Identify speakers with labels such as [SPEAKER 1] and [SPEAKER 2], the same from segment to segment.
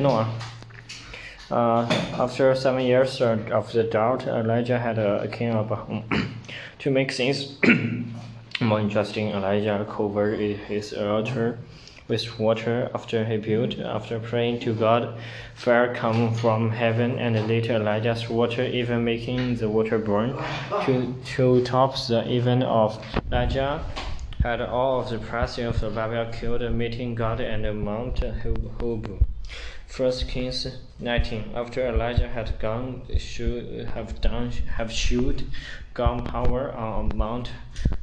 [SPEAKER 1] Genoa. Uh, after seven years of the drought, Elijah had a king of a um, home. to make things more interesting, Elijah covered his altar with water after he built. After praying to God, fire come from heaven, and later Elijah's water, even making the water burn. To, to top the event of Elijah, had all of the priests of the Bible killed, meeting God and Mount Hub. 1 Kings 19. After Elijah had gone, should have done, have shoot, gone power on Mount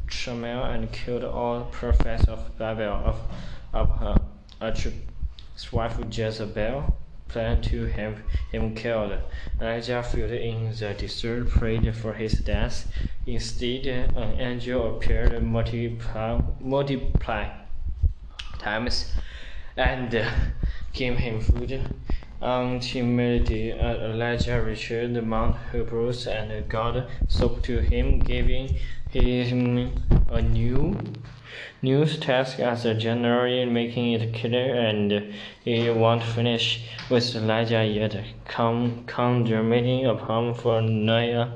[SPEAKER 1] Carmel and killed all prophets of Babel of, of her wife Jezebel planned to have him killed. Elijah, filled in the desert, prayed for his death. Instead, an angel appeared multiply, multiply times and gave him food. and Ultimately, Elijah reached Mount Hebrews, and God spoke to him, giving him a new news task as a general, making it clear and he won't finish with Elijah yet. Come, conjuring upon for Noah,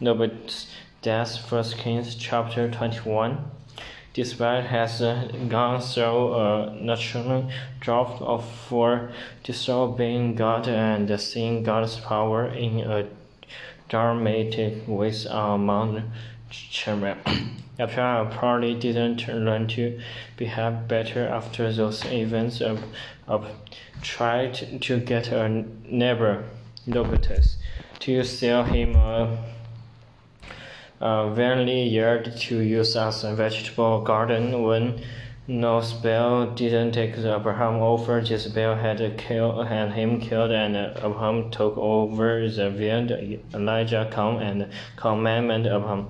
[SPEAKER 1] Naboth's death. First Kings chapter 21. Despite has uh, gone through a natural drought of for disobeying God and seeing God's power in a dramatic way on Mount Carmel. Apparently, probably didn't learn to behave better after those events. Of, of tried to get a neighbor, Lopetus, to sell him a, Uh, a vineyard to use as a vegetable garden when no spell didn't take Abraham over. Jezebel had killed had him killed, and Abraham took over the vineyard. Elijah come and commanded Abraham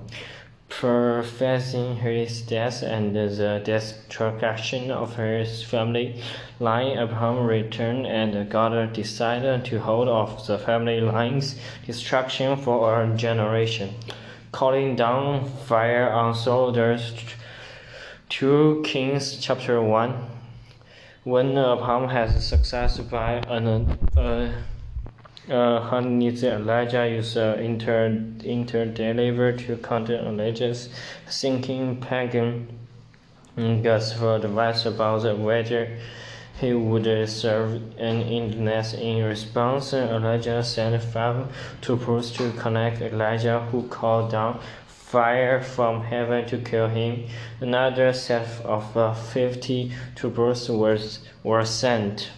[SPEAKER 1] professing his death and the destruction of his family line. Abraham returned, and God decided to hold off the family line's destruction for a generation, calling down fire on soldiers. 2 Kings chapter 1 When Abraham has success by an uh, uh, Honey Elijah is uh, inter interdelivered to counter Elijah's thinking pagan gods for advice about whether he would serve an illness. In response, Elijah sent five to troopers to connect Elijah, who called down fire from heaven to kill him. Another set of uh, fifty troopers was, were sent.